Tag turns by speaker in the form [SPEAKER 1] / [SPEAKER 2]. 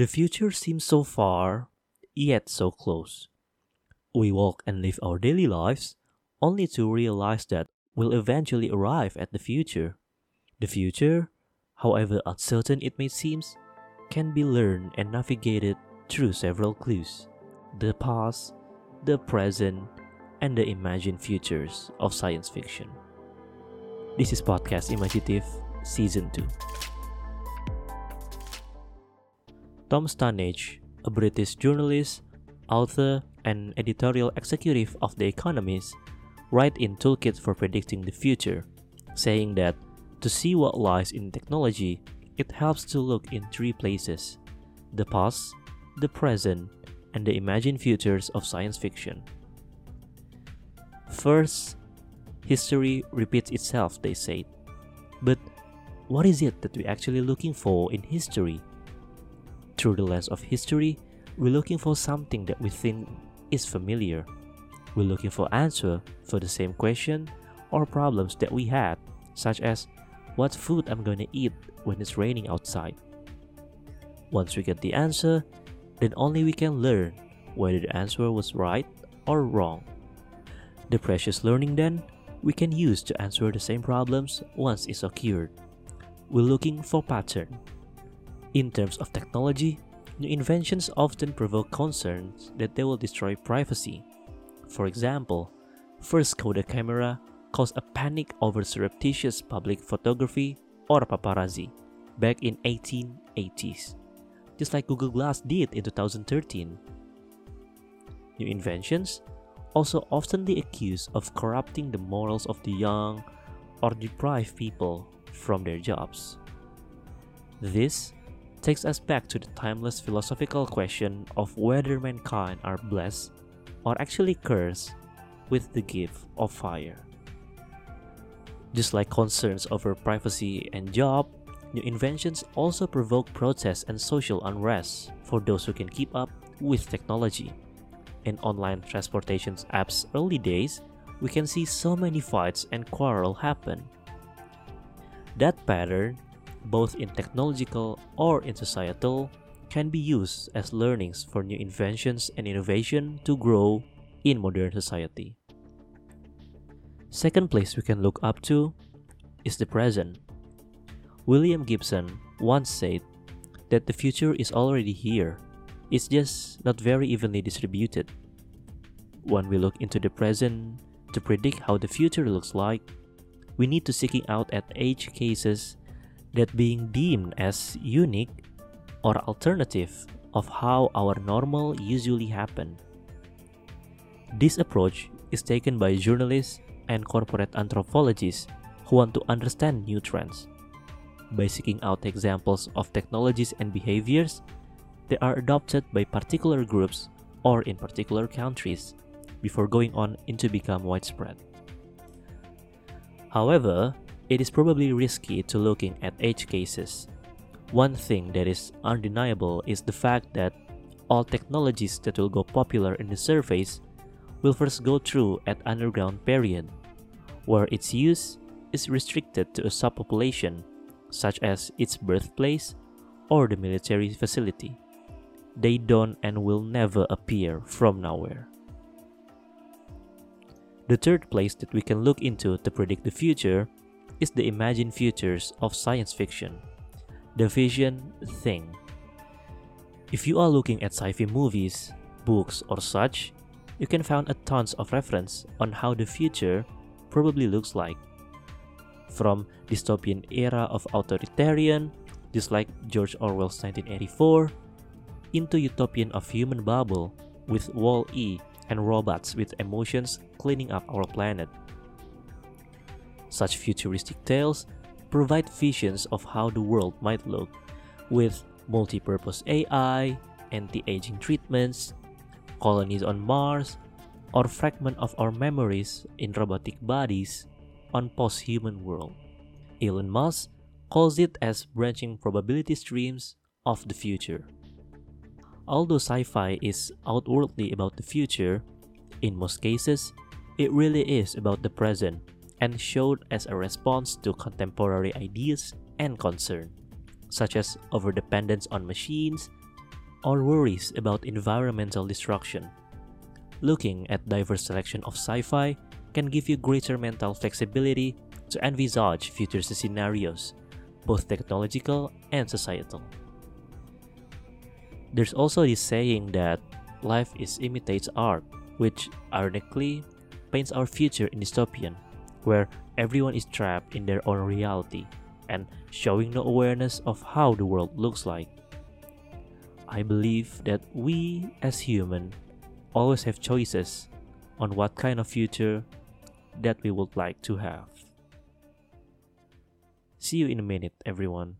[SPEAKER 1] The future seems so far, yet so close. We walk and live our daily lives only to realize that we'll eventually arrive at the future. The future, however uncertain it may seem, can be learned and navigated through several clues the past, the present, and the imagined futures of science fiction. This is Podcast Imaginative Season 2. Tom Standage, a British journalist, author, and editorial executive of The Economist, write in Toolkit for Predicting the Future, saying that to see what lies in technology, it helps to look in three places the past, the present, and the imagined futures of science fiction. First, history repeats itself, they say. But what is it that we're actually looking for in history? Through the lens of history, we're looking for something that we think is familiar. We're looking for answer for the same question or problems that we had, such as what food I'm going to eat when it's raining outside. Once we get the answer, then only we can learn whether the answer was right or wrong. The precious learning then we can use to answer the same problems once it's occurred. We're looking for pattern. In terms of technology, new inventions often provoke concerns that they will destroy privacy. For example, first Kodak camera caused a panic over surreptitious public photography or paparazzi back in 1880s, just like Google Glass did in 2013. New inventions also oftenly accused of corrupting the morals of the young or deprive people from their jobs. This takes us back to the timeless philosophical question of whether mankind are blessed or actually cursed with the gift of fire. Just like concerns over privacy and job, new inventions also provoke protests and social unrest for those who can keep up with technology in online transportation apps early days, we can see so many fights and quarrel happen. That pattern, both in technological or in societal, can be used as learnings for new inventions and innovation to grow in modern society. Second place we can look up to is the present. William Gibson once said that the future is already here it's just not very evenly distributed. When we look into the present to predict how the future looks like, we need to seeking out at age cases that being deemed as unique or alternative of how our normal usually happen. This approach is taken by journalists and corporate anthropologists who want to understand new trends. By seeking out examples of technologies and behaviors they are adopted by particular groups or in particular countries before going on into become widespread. However, it is probably risky to looking at edge cases. One thing that is undeniable is the fact that all technologies that will go popular in the surface will first go through an underground period, where its use is restricted to a subpopulation, such as its birthplace or the military facility they don't and will never appear from nowhere. The third place that we can look into to predict the future is the imagined futures of science fiction, the vision thing. If you are looking at sci-fi movies, books, or such, you can find a tons of reference on how the future probably looks like. From dystopian era of authoritarian, just like George Orwell's 1984, into utopian of human bubble with Wall-E and robots with emotions cleaning up our planet. Such futuristic tales provide visions of how the world might look with multi-purpose AI, anti-aging treatments, colonies on Mars, or fragment of our memories in robotic bodies on post-human world. Elon Musk calls it as branching probability streams of the future. Although sci fi is outwardly about the future, in most cases, it really is about the present and showed as a response to contemporary ideas and concern, such as overdependence on machines, or worries about environmental destruction. Looking at diverse selection of sci-fi can give you greater mental flexibility to envisage future scenarios, both technological and societal. There's also this saying that life is imitates art, which ironically paints our future in dystopian, where everyone is trapped in their own reality and showing no awareness of how the world looks like. I believe that we as human always have choices on what kind of future that we would like to have. See you in a minute, everyone.